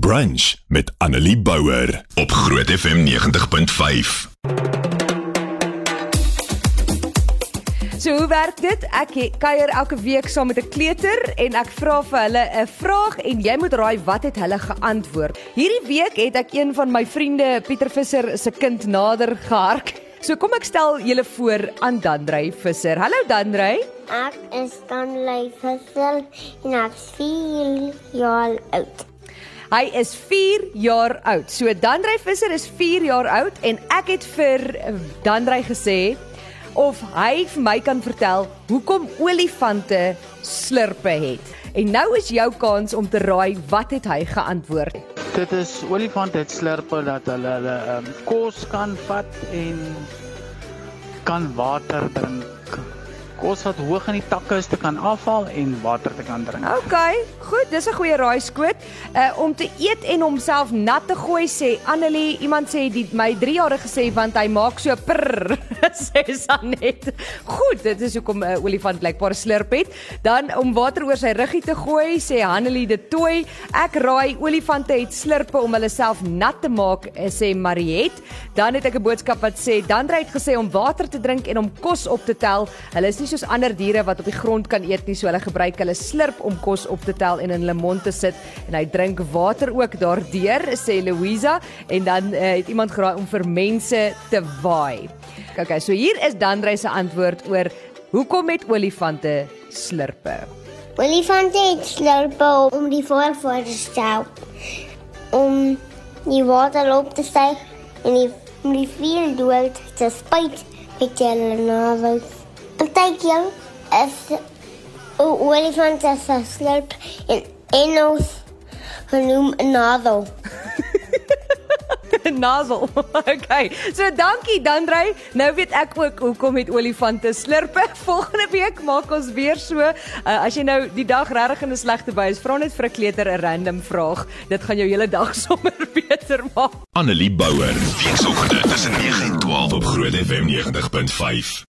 Brunch met Annelie Bouwer op Groot FM 90.5. So hoe werk dit? Ek kuier elke week saam met 'n kleuter en ek vra vir hulle 'n vraag en jy moet raai wat het hulle geantwoord. Hierdie week het ek een van my vriende Pieter Visser se kind nader gehark. So kom ek stel julle voor aan Dandrey Visser. Hallo Dandrey. Ek is Stanley Visser en ek is 4 jaar oud. Hy is 4 jaar oud. So Dandrey Visser is 4 jaar oud en ek het vir Dandrey gesê of hy vir my kan vertel hoekom olifante slurpe het. En nou is jou kans om te raai wat het hy geantwoord. Dit is olifant het slurpe dat hulle hulle um, kos kan vat en kan water drink. Kos wat hoog in die takke is te kan afval en water te kan drink. OK, goed, dis 'n goeie raaiskoot. Uh om te eet en homself nat te gooi sê Annelie, iemand sê die my 3-jarige gesê want hy maak so prr sê Sanet. Goed, dit is hoekom 'n uh, olifant blykbaar slurp het. Dan om water oor sy ruggie te gooi sê Annelie de Tooi. Ek raai olifante het slurpe om hulle self nat te maak eh, sê Mariet. Dan het ek 'n boodskap wat sê Dandre het gesê om water te drink en om kos op te tel. Hulle is nie soos ander diere wat op die grond kan eet nie, so hulle gebruik hulle slurp om kos op te tel en in hulle mond te sit en hy drink water ook daardeur sê Louisa en dan uh, het iemand geraai om vir mense te waai. Okay, so hier is Dandre se antwoord oor hoekom het olifante slurpe. Olifante het slurpe om die voorvoer te stel. Om die water op te styg en die, om die veel dood te spuit met hulle navels. Partykeer is 'n olifant 'n slurp en Engels genoem 'n navel. Nasel. Okay. So dankie Dandrey. Nou weet ek ook hoekom het olifante slurpe. Volgende week maak ons weer so. Uh, as jy nou die dag regtig in 'n slegte bui is, vra net vir 'n kleuter 'n random vraag. Dit gaan jou hele dag sommer beter maak. Annelie Bouwer, weekoggend tussen 9 en 12 op Groot FM 90.5.